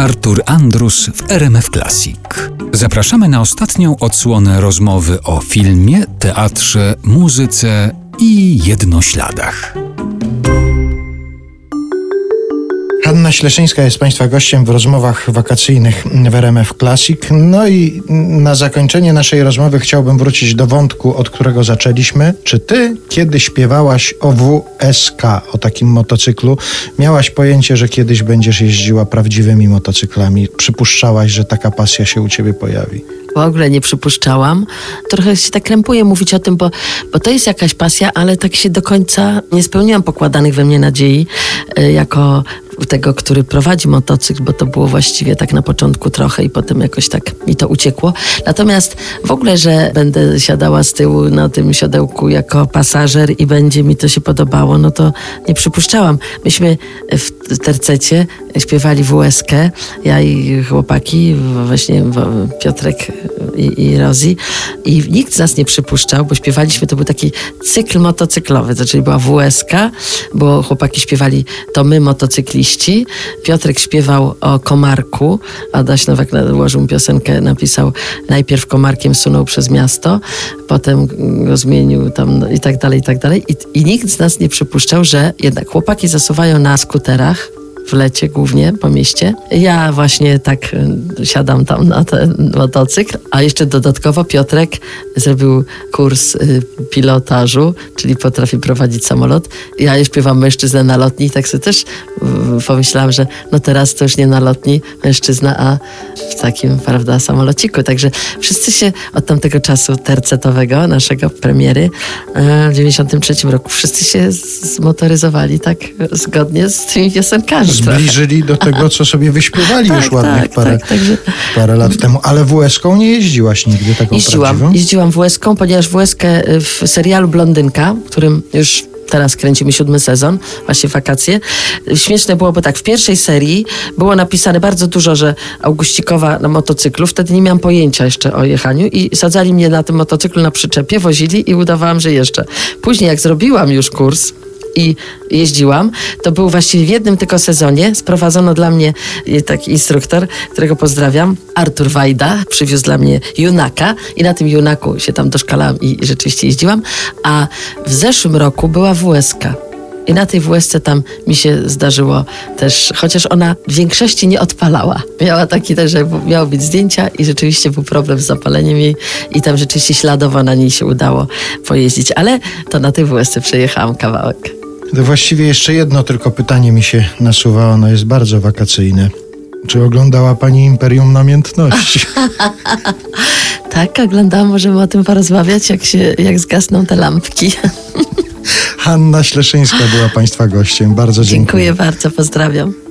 Artur Andrus w RMF Classic. Zapraszamy na ostatnią odsłonę rozmowy o filmie, teatrze, muzyce i jednośladach. Hanna Śleszyńska jest Państwa gościem w rozmowach wakacyjnych w RMF Classic. No i na zakończenie naszej rozmowy chciałbym wrócić do wątku, od którego zaczęliśmy. Czy Ty, kiedy śpiewałaś o WSK, o takim motocyklu, miałaś pojęcie, że kiedyś będziesz jeździła prawdziwymi motocyklami? Przypuszczałaś, że taka pasja się u Ciebie pojawi? W ogóle nie przypuszczałam. Trochę się tak krępuję mówić o tym, bo, bo to jest jakaś pasja, ale tak się do końca nie spełniłam pokładanych we mnie nadziei y, jako tego, który prowadzi motocykl, bo to było właściwie tak na początku trochę i potem jakoś tak mi to uciekło. Natomiast w ogóle, że będę siadała z tyłu na tym siodełku jako pasażer i będzie mi to się podobało, no to nie przypuszczałam. Myśmy w tercecie śpiewali WSK, ja i chłopaki, właśnie Piotrek i, i Rozi i nikt z nas nie przypuszczał, bo śpiewaliśmy, to był taki cykl motocyklowy, to czyli była WSK, bo chłopaki śpiewali to my motocykliści, Piotrek śpiewał o komarku, Adaś Nowak nałożył piosenkę, napisał najpierw komarkiem sunął przez miasto, potem go zmienił tam i tak dalej, i tak dalej. I, i nikt z nas nie przypuszczał, że jednak chłopaki zasuwają na skuterach, w lecie głównie po mieście. Ja właśnie tak y, siadam tam na ten motocykl, a jeszcze dodatkowo Piotrek zrobił kurs y, pilotażu, czyli potrafi prowadzić samolot. Ja śpiewam mężczyznę na lotni tak sobie też pomyślałam, że no teraz to już nie na lotni mężczyzna, a w takim, prawda, samolociku. Także wszyscy się od tamtego czasu tercetowego, naszego premiery w 93 roku, wszyscy się zmotoryzowali tak zgodnie z tymi piosenkami zbliżyli do tego, co sobie wyśpiewali tak, już ładnych tak, parę, tak, także... parę lat temu. Ale WS-ką nie jeździłaś nigdy taką Jeździłam, prawdziwą? jeździłam WS-ką, ponieważ WS-kę w serialu Blondynka, którym już teraz kręcimy siódmy sezon, właśnie wakacje. Śmieszne było, bo tak, w pierwszej serii było napisane bardzo dużo, że Auguścikowa na motocyklu, wtedy nie miałam pojęcia jeszcze o jechaniu i sadzali mnie na tym motocyklu na przyczepie, wozili i udawałam, że jeszcze. Później jak zrobiłam już kurs, i jeździłam, to był właściwie w jednym tylko sezonie. Sprowadzono dla mnie taki instruktor, którego pozdrawiam, Artur Wajda, przywiózł dla mnie Junaka i na tym Junaku się tam doszkalałam i rzeczywiście jeździłam. A w zeszłym roku była WSK. I na tej WSC tam mi się zdarzyło też, chociaż ona w większości nie odpalała. Miała taki też, że miały być zdjęcia i rzeczywiście był problem z zapaleniem jej i tam rzeczywiście śladowo na niej się udało pojeździć, ale to na tej WSC przejechałam kawałek. To właściwie jeszcze jedno tylko pytanie mi się nasuwa, ono jest bardzo wakacyjne. Czy oglądała Pani Imperium Namiętności? tak, oglądałam. Możemy o tym porozmawiać, jak, się, jak zgasną te lampki. Hanna Śleszyńska była Państwa gościem. Bardzo dziękuję. Dziękuję bardzo, pozdrawiam.